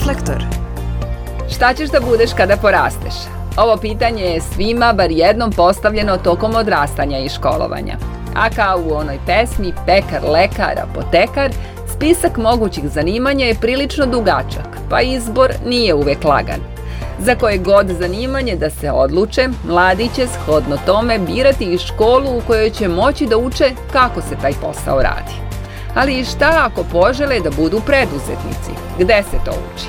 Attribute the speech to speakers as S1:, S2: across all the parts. S1: Reflektor. Šta ćeš da budeš kada porasteš? Ovo pitanje je svima bar jednom postavljeno tokom odrastanja i školovanja. A kao u onoj pesmi Pekar, lekar, apotekar, spisak mogućih zanimanja je prilično dugačak, pa izbor nije uvek lagan. Za koje god zanimanje da se odluče, mladi će shodno tome birati i školu u kojoj će moći da uče kako se taj posao radi ali i šta ako požele da budu preduzetnici? Gde se to uči?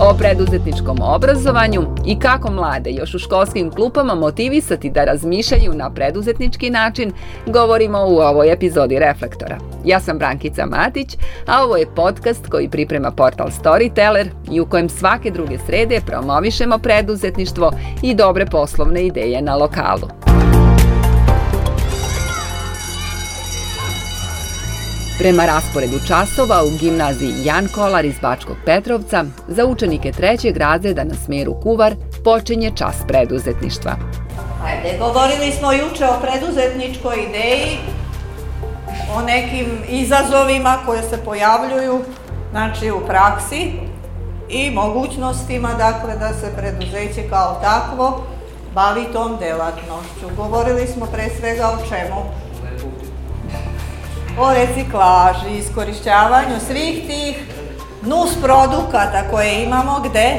S1: O preduzetničkom obrazovanju i kako mlade još u školskim klupama motivisati da razmišljaju na preduzetnički način, govorimo u ovoj epizodi Reflektora. Ja sam Brankica Matić, a ovo je podcast koji priprema portal Storyteller i u kojem svake druge srede promovišemo preduzetništvo i dobre poslovne ideje na lokalu. Prema rasporedu časova u gimnaziji Jan Kolar iz Bačkog Petrovca, za učenike trećeg razreda na smeru Kuvar počinje čas preduzetništva.
S2: Ajde, govorili smo juče o preduzetničkoj ideji, o nekim izazovima koje se pojavljuju znači, u praksi i mogućnostima dakle, da se preduzeće kao takvo bavi tom delatnošću. Govorili smo pre svega o čemu? o reciklaži, iskorišćavanju svih tih nus produkata koje imamo gde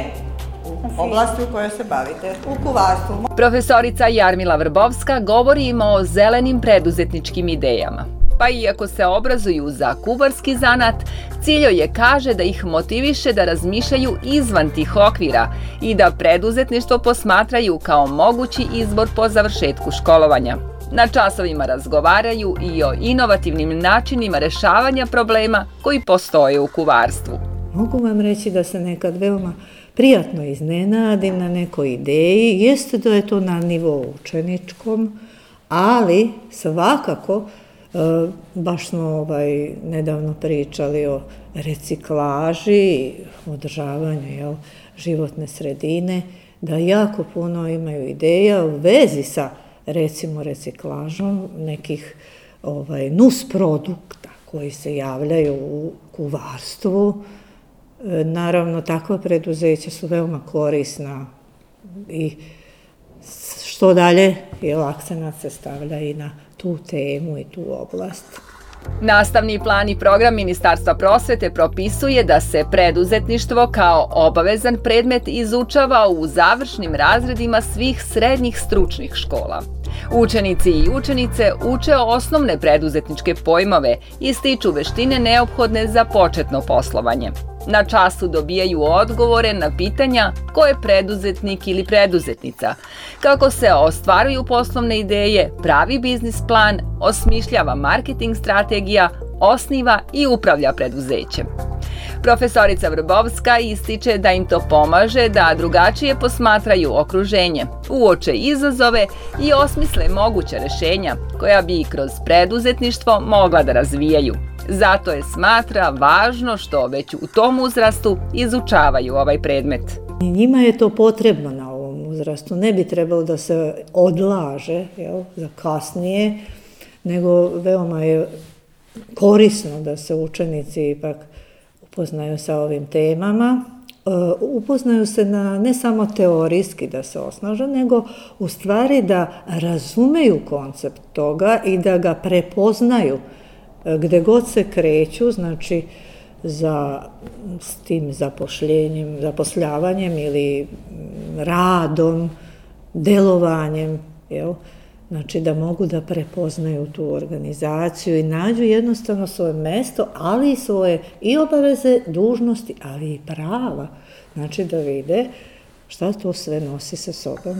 S2: u oblasti u kojoj se bavite, u kuvarstvu.
S1: Profesorica Jarmila Vrbovska govori im o zelenim preduzetničkim idejama. Pa iako se obrazuju za kuvarski zanat, ciljo je kaže da ih motiviše da razmišljaju izvan tih okvira i da preduzetništvo posmatraju kao mogući izbor po završetku školovanja. Na časovima razgovaraju i o inovativnim načinima rešavanja problema koji postoje u kuvarstvu.
S3: Mogu vam reći da se nekad veoma prijatno iznenadim na nekoj ideji, jeste da je to na nivou učeničkom, ali svakako e, baš smo ovaj, nedavno pričali o reciklaži, održavanju jel, životne sredine, da jako puno imaju ideja u vezi sa recimo reciklažom nekih ovaj, nus produkta koji se javljaju u kuvarstvu. E, naravno, takva preduzeća su veoma korisna i što dalje, je akcenat se stavlja i na tu temu i tu oblast.
S1: Nastavni plan i program Ministarstva prosvete propisuje da se preduzetništvo kao obavezan predmet izučava u završnim razredima svih srednjih stručnih škola. Učenici i učenice uče osnovne preduzetničke pojmove i stiču veštine neophodne za početno poslovanje. Na času dobijaju odgovore na pitanja ko je preduzetnik ili preduzetnica, kako se ostvaruju poslovne ideje, pravi biznis plan, osmišljava marketing strategija, osniva i upravlja preduzećem. Profesorica Vrbovska ističe da im to pomaže da drugačije posmatraju okruženje, uoče izazove i osmisle moguća rešenja koja bi kroz preduzetništvo mogla da razvijaju. Zato je smatra važno što već u tom uzrastu izučavaju ovaj predmet.
S3: Njima je to potrebno na ovom uzrastu, ne bi trebalo da se odlaže jel, za kasnije, nego veoma je korisno da se učenici ipak upoznaju sa ovim temama, e, upoznaju se na ne samo teorijski da se osnaže, nego u stvari da razumeju koncept toga i da ga prepoznaju gde god se kreću, znači za, s tim zapošljenjem, zapošljavanjem ili mm, radom, delovanjem, jel? Znači da mogu da prepoznaju tu organizaciju i nađu jednostavno svoje mesto, ali i svoje i obaveze, dužnosti, ali i prava. Znači da vide šta to sve nosi sa sobom.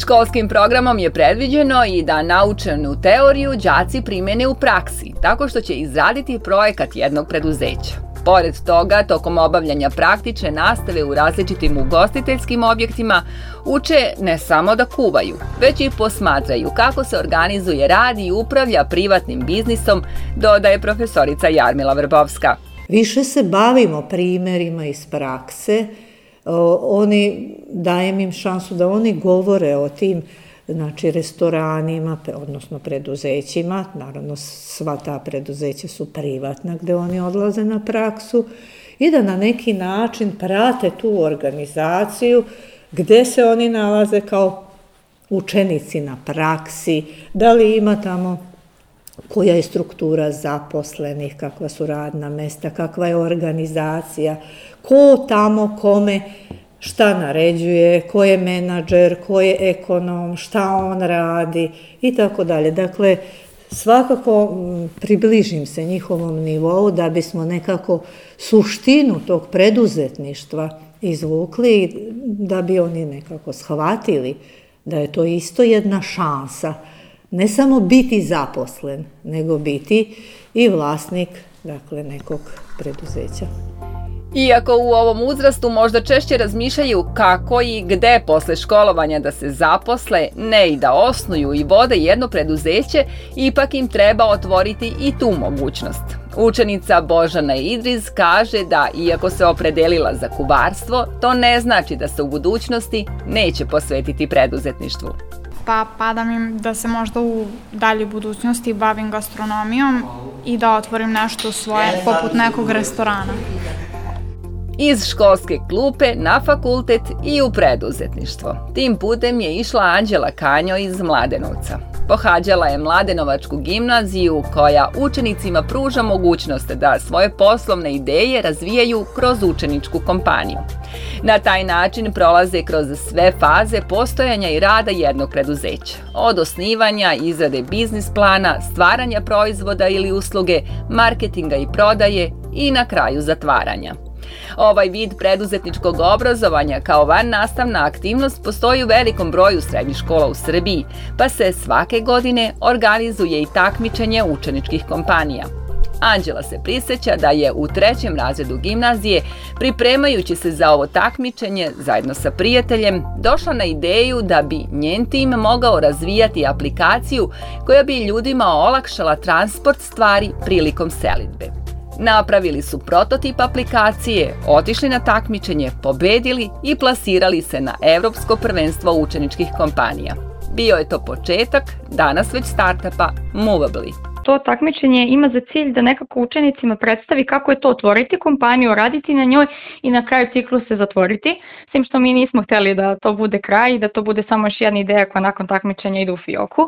S1: Školskim programom je predviđeno i da naučenu teoriju đaci primene u praksi, tako što će izraditi projekat jednog preduzeća. Pored toga, tokom obavljanja praktične nastave u različitim ugostiteljskim objektima, uče ne samo da kuvaju, već i posmatraju kako se organizuje rad i upravlja privatnim biznisom, dodaje profesorica Jarmila Vrbovska.
S3: Više se bavimo primerima iz prakse, oni, dajem im šansu da oni govore o tim znači restoranima, odnosno preduzećima, naravno sva ta preduzeća su privatna gde oni odlaze na praksu i da na neki način prate tu organizaciju gde se oni nalaze kao učenici na praksi, da li ima tamo koja je struktura zaposlenih, kakva su radna mesta, kakva je organizacija, ko tamo kome šta naređuje, ko je menadžer, ko je ekonom, šta on radi i tako dalje. Dakle, svakako približim se njihovom nivou da bismo nekako suštinu tog preduzetništva izvukli da bi oni nekako shvatili da je to isto jedna šansa ne samo biti zaposlen, nego biti i vlasnik dakle, nekog preduzeća.
S1: Iako u ovom uzrastu možda češće razmišljaju kako i gde posle školovanja da se zaposle, ne i da osnuju i vode jedno preduzeće, ipak im treba otvoriti i tu mogućnost. Učenica Božana Idriz kaže da iako se opredelila za kuvarstvo, to ne znači da se u budućnosti neće posvetiti preduzetništvu
S4: pa pada mi da se možda u dalje budućnosti bavim gastronomijom i da otvorim nešto svoje, poput nekog restorana.
S1: Iz školske klupe na fakultet i u preduzetništvo. Tim putem je išla Anđela Kanjo iz Mladenovca. Pohađala je Mladenovačku gimnaziju koja učenicima pruža mogućnost da svoje poslovne ideje razvijaju kroz učeničku kompaniju. Na taj način prolaze kroz sve faze postojanja i rada jednog preduzeća, od osnivanja, izrade biznis plana, stvaranja proizvoda ili usluge, marketinga i prodaje i na kraju zatvaranja. Ovaj vid preduzetničkog obrazovanja kao van nastavna aktivnost postoji u velikom broju srednjih škola u Srbiji, pa se svake godine organizuje i takmičenje učeničkih kompanija. Anđela se priseća da je u trećem razredu gimnazije, pripremajući se za ovo takmičenje zajedno sa prijateljem, došla na ideju da bi njen tim mogao razvijati aplikaciju koja bi ljudima olakšala transport stvari prilikom selitbe. Napravili su prototip aplikacije, otišli na takmičenje, pobedili i plasirali se na Evropsko prvenstvo učeničkih kompanija. Bio je to početak, danas već startapa Movably.
S5: To takmičenje ima za cilj da nekako učenicima predstavi kako je to otvoriti kompaniju, raditi na njoj i na kraju ciklu se zatvoriti, s tim što mi nismo hteli da to bude kraj i da to bude samo još jedna ideja koja nakon takmičenja ide u fioku.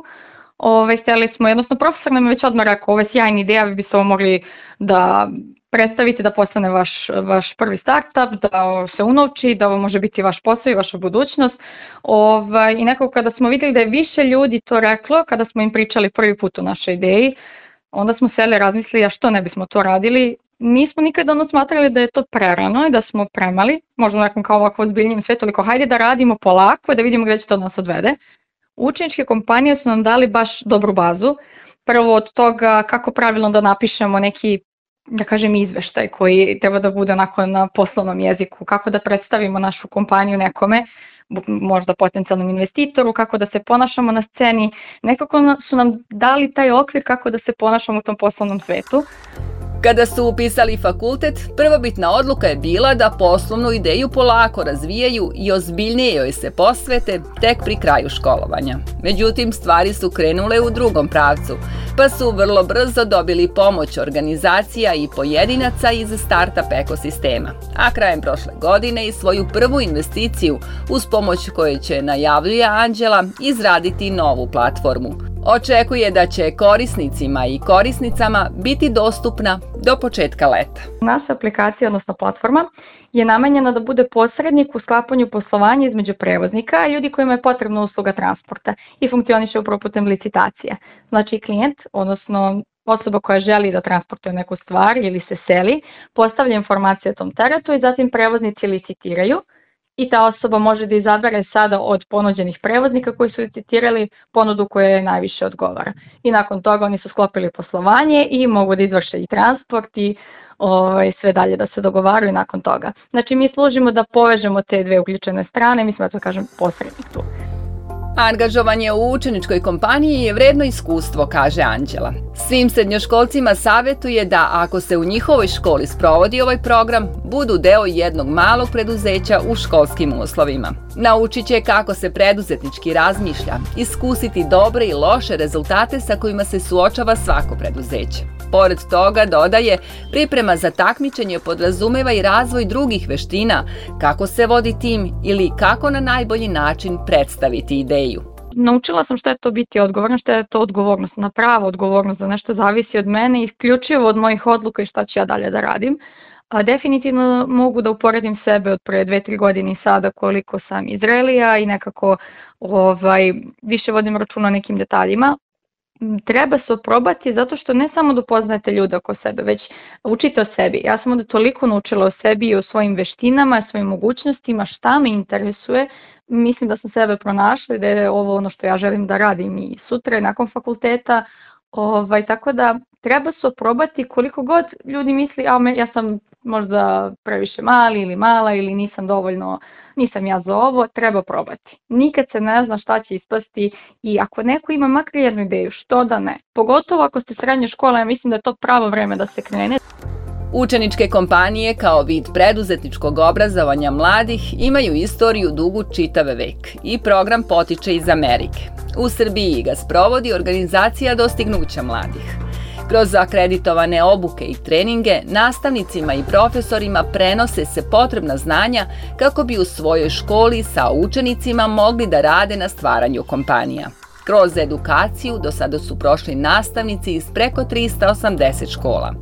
S5: Ove, hteli smo, jednostavno profesor nam je već odmah rekao, ove sjajne ideje vi biste ovo mogli da predstavite da postane vaš, vaš prvi startup, da se unovči, da ovo može biti vaš posao i vaša budućnost. Ovaj, I nekako kada smo videli da je više ljudi to reklo, kada smo im pričali prvi put o našoj ideji, onda smo seli razmislili, a što ne bismo to radili, nismo nikada ono smatrali da je to prerano i da smo premali, možda nakon kao ovako ozbiljnim sve toliko, hajde da radimo polako da vidimo gde će to nas odvede. Učeničke kompanije su nam dali baš dobru bazu. Prvo od toga kako pravilno da napišemo neki da kažem izveštaj koji treba da bude onako na poslovnom jeziku, kako da predstavimo našu kompaniju nekome, možda potencijalnom investitoru, kako da se ponašamo na sceni, nekako su nam dali taj okvir kako da se ponašamo u tom poslovnom svetu.
S1: Kada su upisali fakultet, prvobitna odluka je bila da poslovnu ideju polako razvijaju i ozbiljnije joj se posvete tek pri kraju školovanja. Međutim, stvari su krenule u drugom pravcu, pa su vrlo brzo dobili pomoć organizacija i pojedinaca iz startup ekosistema. A krajem prošle godine i svoju prvu investiciju, uz pomoć koje će najavljuje Anđela, izraditi novu platformu – očekuje da će korisnicima i korisnicama biti dostupna do početka leta.
S5: Naša aplikacija, odnosno platforma, je namenjena da bude posrednik u sklapanju poslovanja između prevoznika i ljudi kojima je potrebna usluga transporta i funkcioniše upravo putem licitacije. Znači klijent, odnosno osoba koja želi da transportuje neku stvar ili se seli, postavlja informacije o tom teretu i zatim prevoznici licitiraju – i ta osoba može da izabere sada od ponuđenih prevoznika koji su citirali ponudu koja je najviše odgovara. I nakon toga oni su sklopili poslovanje i mogu da izvrše i transport i ovaj, sve dalje da se dogovaraju nakon toga. Znači mi služimo da povežemo te dve uključene strane, mi smo, da to kažem, posrednik tu.
S1: Angažovanje u učeničkoj kompaniji je vredno iskustvo, kaže Anđela. Svim srednjoškolcima savetuje da, ako se u njihovoj školi sprovodi ovaj program, budu deo jednog malog preduzeća u školskim uslovima. Naučit će kako se preduzetnički razmišlja, iskusiti dobre i loše rezultate sa kojima se suočava svako preduzeće. Pored toga, dodaje, priprema za takmičenje podrazumeva i razvoj drugih veština, kako se vodi tim ili kako na najbolji način predstaviti ideju
S5: naučila sam šta je to biti odgovorna, šta je to odgovornost, na pravo odgovornost za nešto zavisi od mene, isključivo od mojih odluka i šta ću ja dalje da radim. A definitivno mogu da uporedim sebe od pre 2-3 godine i sada koliko sam izrelija i nekako ovaj, više vodim računa o nekim detaljima. Treba se oprobati zato što ne samo da poznajete ljude oko sebe, već učite o sebi. Ja sam onda toliko naučila o sebi i o svojim veštinama, svojim mogućnostima, šta me interesuje, mislim da sam sebe pronašla i da je ovo ono što ja želim da radim i sutra i nakon fakulteta. Ovaj, tako da treba se oprobati koliko god ljudi misli, a me, ja sam možda previše mali ili mala ili nisam dovoljno, nisam ja za ovo, treba probati. Nikad se ne zna šta će ispasti i ako neko ima makar jednu ideju, što da ne. Pogotovo ako ste srednje škole, ja mislim da je to pravo vreme da se krene.
S1: Učeničke kompanije kao vid preduzetničkog obrazovanja mladih imaju istoriju dugu čitave vek i program potiče iz Amerike. U Srbiji ga sprovodi organizacija Dostignuća mladih. Kroz akreditovane obuke i treninge nastavnicima i profesorima prenose se potrebna znanja kako bi u svojoj školi sa učenicima mogli da rade na stvaranju kompanija. Kroz edukaciju do sada su prošli nastavnici iz preko 380 škola.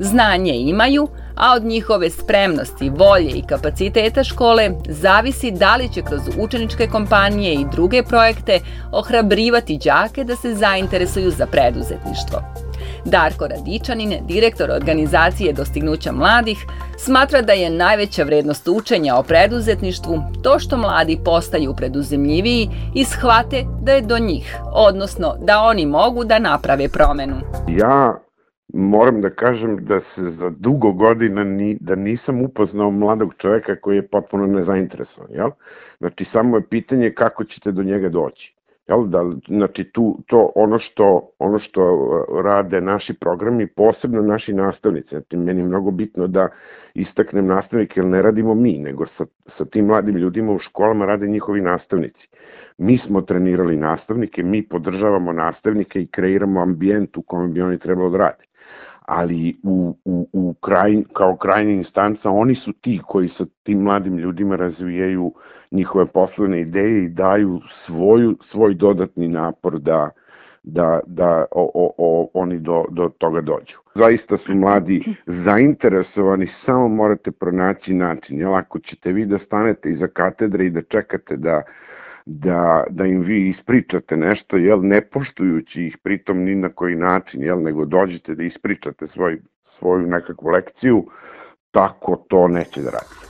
S1: Znanje imaju, a od njihove spremnosti, volje i kapaciteta škole zavisi da li će kroz učeničke kompanije i druge projekte ohrabrivati đake da se zainteresuju za preduzetništvo. Darko Radičanin, direktor organizacije Dostignuća mladih, smatra da je najveća vrednost učenja o preduzetništvu to što mladi postaju preduzemljiviji i shvate da je do njih, odnosno da oni mogu da naprave promenu.
S6: Ja moram da kažem da se za dugo godina ni, da nisam upoznao mladog čoveka koji je potpuno nezainteresovan. Jel? Znači, samo je pitanje kako ćete do njega doći. Jel, da, znači tu, to ono što, ono što e, rade naši programi, posebno naši nastavnici, znači meni je mnogo bitno da istaknem nastavnike, jer ne radimo mi, nego sa, sa tim mladim ljudima u školama rade njihovi nastavnici. Mi smo trenirali nastavnike, mi podržavamo nastavnike i kreiramo ambijent u kojem bi oni trebalo da rade ali u, u, u kraj, kao krajnja instanca oni su ti koji sa tim mladim ljudima razvijaju njihove poslovne ideje i daju svoju, svoj dodatni napor da, da, da o, o, o, oni do, do toga dođu. Zaista su mladi zainteresovani, samo morate pronaći način, jer ako ćete vi da stanete iza katedre i da čekate da da, da im vi ispričate nešto, jel, ne poštujući ih pritom ni na koji način, jel, nego dođete da ispričate svoj, svoju nekakvu lekciju, tako to neće da radite.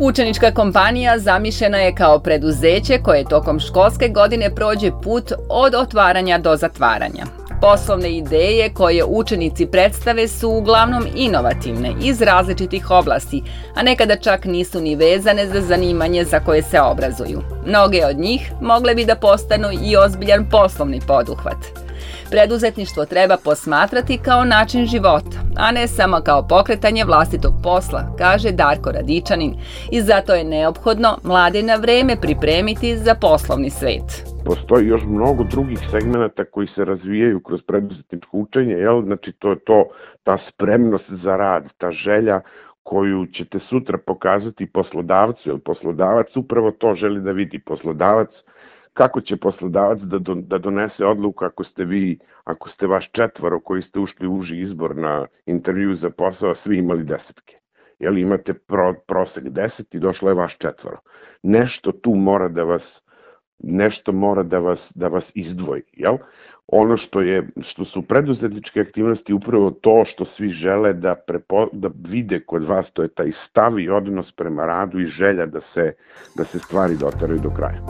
S1: Učenička kompanija zamišljena je kao preduzeće koje tokom školske godine prođe put od otvaranja do zatvaranja. Poslovne ideje koje učenici predstave su uglavnom inovativne iz različitih oblasti, a nekada čak nisu ni vezane za zanimanje za koje se obrazuju. Mnoge od njih mogle bi da postanu i ozbiljan poslovni poduhvat. Preduzetništvo treba posmatrati kao način života, a ne samo kao pokretanje vlastitog posla, kaže Darko Radičanin, i zato je neophodno mlade na vreme pripremiti za poslovni svet
S6: postoji još mnogo drugih segmenata koji se razvijaju kroz preduzetničko učenje, jel? znači to je to, ta spremnost za rad, ta želja koju ćete sutra pokazati poslodavcu, jer poslodavac upravo to želi da vidi, poslodavac kako će poslodavac da, do, da donese odluku ako ste vi, ako ste vaš četvoro koji ste ušli u uži izbor na intervju za posao, svi imali desetke. Jel imate pro, prosek deset i došlo je vaš četvoro. Nešto tu mora da vas nešto mora da vas, da vas izdvoji. Jel? Ono što, je, što su preduzetničke aktivnosti upravo to što svi žele da, prepo, da vide kod vas, to je taj stav i odnos prema radu i želja da se, da se stvari doteraju do kraja.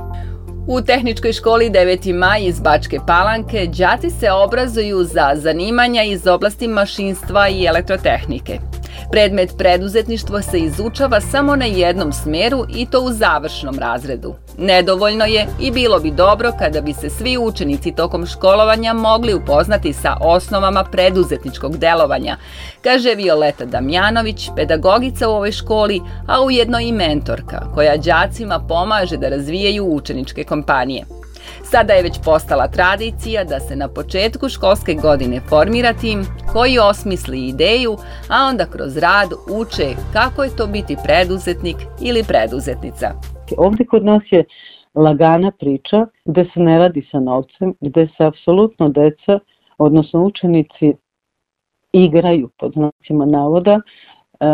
S1: U tehničkoj školi 9. maj iz Bačke Palanke đaci se obrazuju za zanimanja iz oblasti mašinstva i elektrotehnike. Predmet preduzetništvo se izučava samo na jednom smeru i to u završnom razredu – Nedovoljno je i bilo bi dobro kada bi se svi učenici tokom školovanja mogli upoznati sa osnovama preduzetničkog delovanja, kaže Violeta Damjanović, pedagogica u ovoj školi, a ujedno i mentorka, koja đacima pomaže da razvijaju učeničke kompanije. Sada je već postala tradicija da se na početku školske godine formira tim koji osmisli ideju, a onda kroz rad uče kako je to biti preduzetnik ili preduzetnica
S7: banke. Ovde kod nas je lagana priča gde se ne radi sa novcem, gde se apsolutno deca, odnosno učenici, igraju pod znacima navoda e,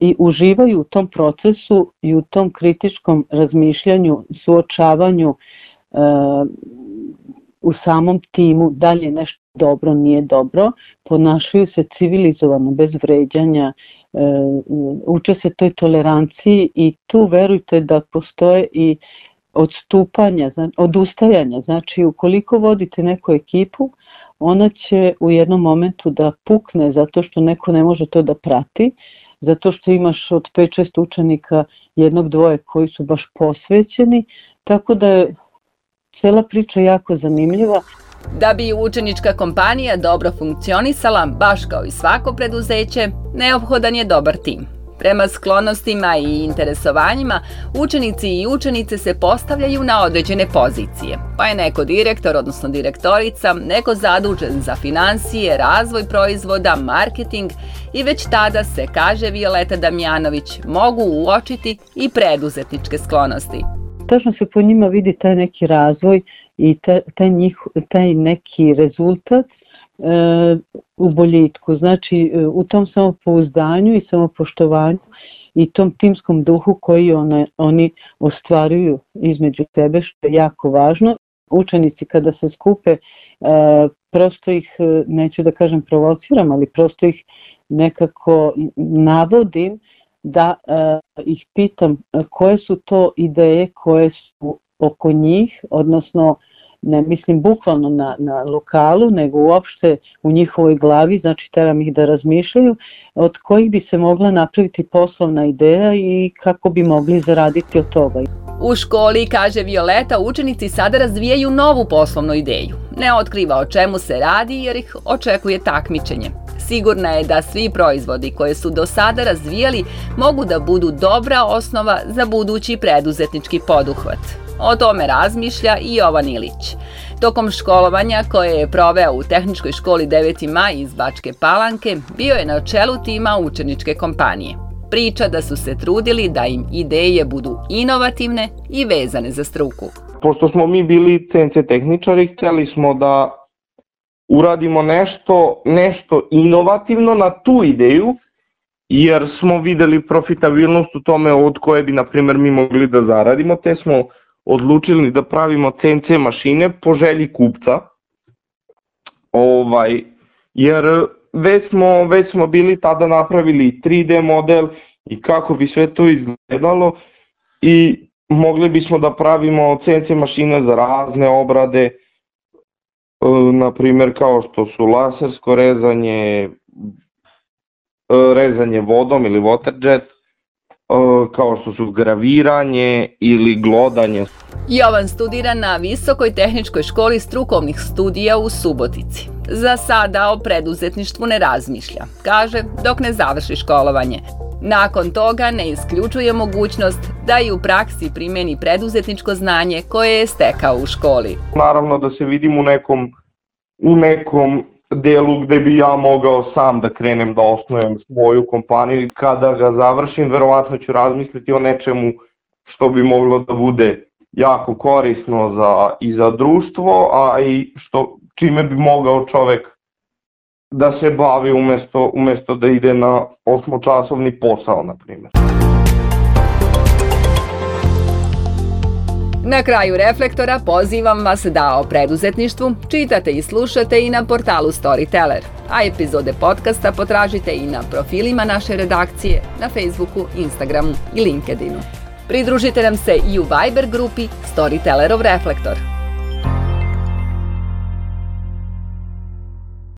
S7: i uživaju u tom procesu i u tom kritičkom razmišljanju, suočavanju e, u samom timu da li je nešto dobro, nije dobro, ponašaju se civilizovano, bez vređanja E, uče se toj toleranciji i tu verujte da postoje i odstupanja, odustajanja. Znači, ukoliko vodite neku ekipu, ona će u jednom momentu da pukne zato što neko ne može to da prati, zato što imaš od 5-6 učenika jednog dvoje koji su baš posvećeni, tako da je cela priča jako zanimljiva.
S1: Da bi učenička kompanija dobro funkcionisala, baš kao i svako preduzeće, neophodan je dobar tim. Prema sklonostima i interesovanjima, učenici i učenice se postavljaju na određene pozicije, pa je neko direktor, odnosno direktorica, neko zadužen za financije, razvoj proizvoda, marketing i već tada se, kaže Violeta Damjanović, mogu uočiti i preduzetničke sklonosti
S7: tačno se po njima vidi taj neki razvoj i taj, taj, njih, taj neki rezultat e, u boljitku. Znači e, u tom samopouzdanju i samopoštovanju i tom timskom duhu koji one, oni ostvaruju između sebe što je jako važno. Učenici kada se skupe e, prosto ih, e, neću da kažem provociram, ali prosto ih nekako navodim da e, ih pitam e, koje su to ideje koje su oko njih, odnosno ne mislim bukvalno na, na lokalu, nego uopšte u njihovoj glavi, znači teram ih da razmišljaju, od kojih bi se mogla napraviti poslovna ideja i kako bi mogli zaraditi od toga.
S1: U školi, kaže Violeta, učenici sada razvijaju novu poslovnu ideju. Ne otkriva o čemu se radi jer ih očekuje takmičenje sigurna je da svi proizvodi koje su do sada razvijali mogu da budu dobra osnova za budući preduzetnički poduhvat. O tome razmišlja i Jovan Ilić. Tokom školovanja koje je proveo u tehničkoj školi 9. maj iz Bačke Palanke, bio je na čelu tima učeničke kompanije. Priča da su se trudili da im ideje budu inovativne i vezane za struku.
S8: Pošto smo mi bili CNC tehničari, hteli smo da uradimo nešto, nešto inovativno na tu ideju, jer smo videli profitabilnost u tome od koje bi, na primer, mi mogli da zaradimo, te smo odlučili da pravimo CNC mašine po želji kupca, ovaj, jer već smo, već smo bili tada napravili 3D model i kako bi sve to izgledalo i mogli bismo da pravimo CNC mašine za razne obrade, E, na primjer kao što su lasersko rezanje, e, rezanje vodom ili water jet, e, kao što su graviranje ili glodanje.
S1: Jovan studira na Visokoj tehničkoj školi strukovnih studija u Subotici. Za sada o preduzetništvu ne razmišlja, kaže dok ne završi školovanje. Nakon toga ne isključuje mogućnost da i u praksi primeni preduzetničko znanje koje je stekao u školi.
S9: Naravno da se vidim u nekom, u nekom delu gde bi ja mogao sam da krenem da osnujem svoju kompaniju i kada ga završim verovatno ću razmisliti o nečemu što bi moglo da bude jako korisno za, i za društvo, a i što, čime bi mogao čovek da se bavi umesto, umesto da ide na osmočasovni posao, na primjer.
S1: Na kraju Reflektora pozivam vas da o preduzetništvu čitate i slušate i na portalu Storyteller, a epizode podcasta potražite i na profilima naše redakcije na Facebooku, Instagramu i LinkedInu. Pridružite nam se i u Viber grupi Storytellerov Reflektor.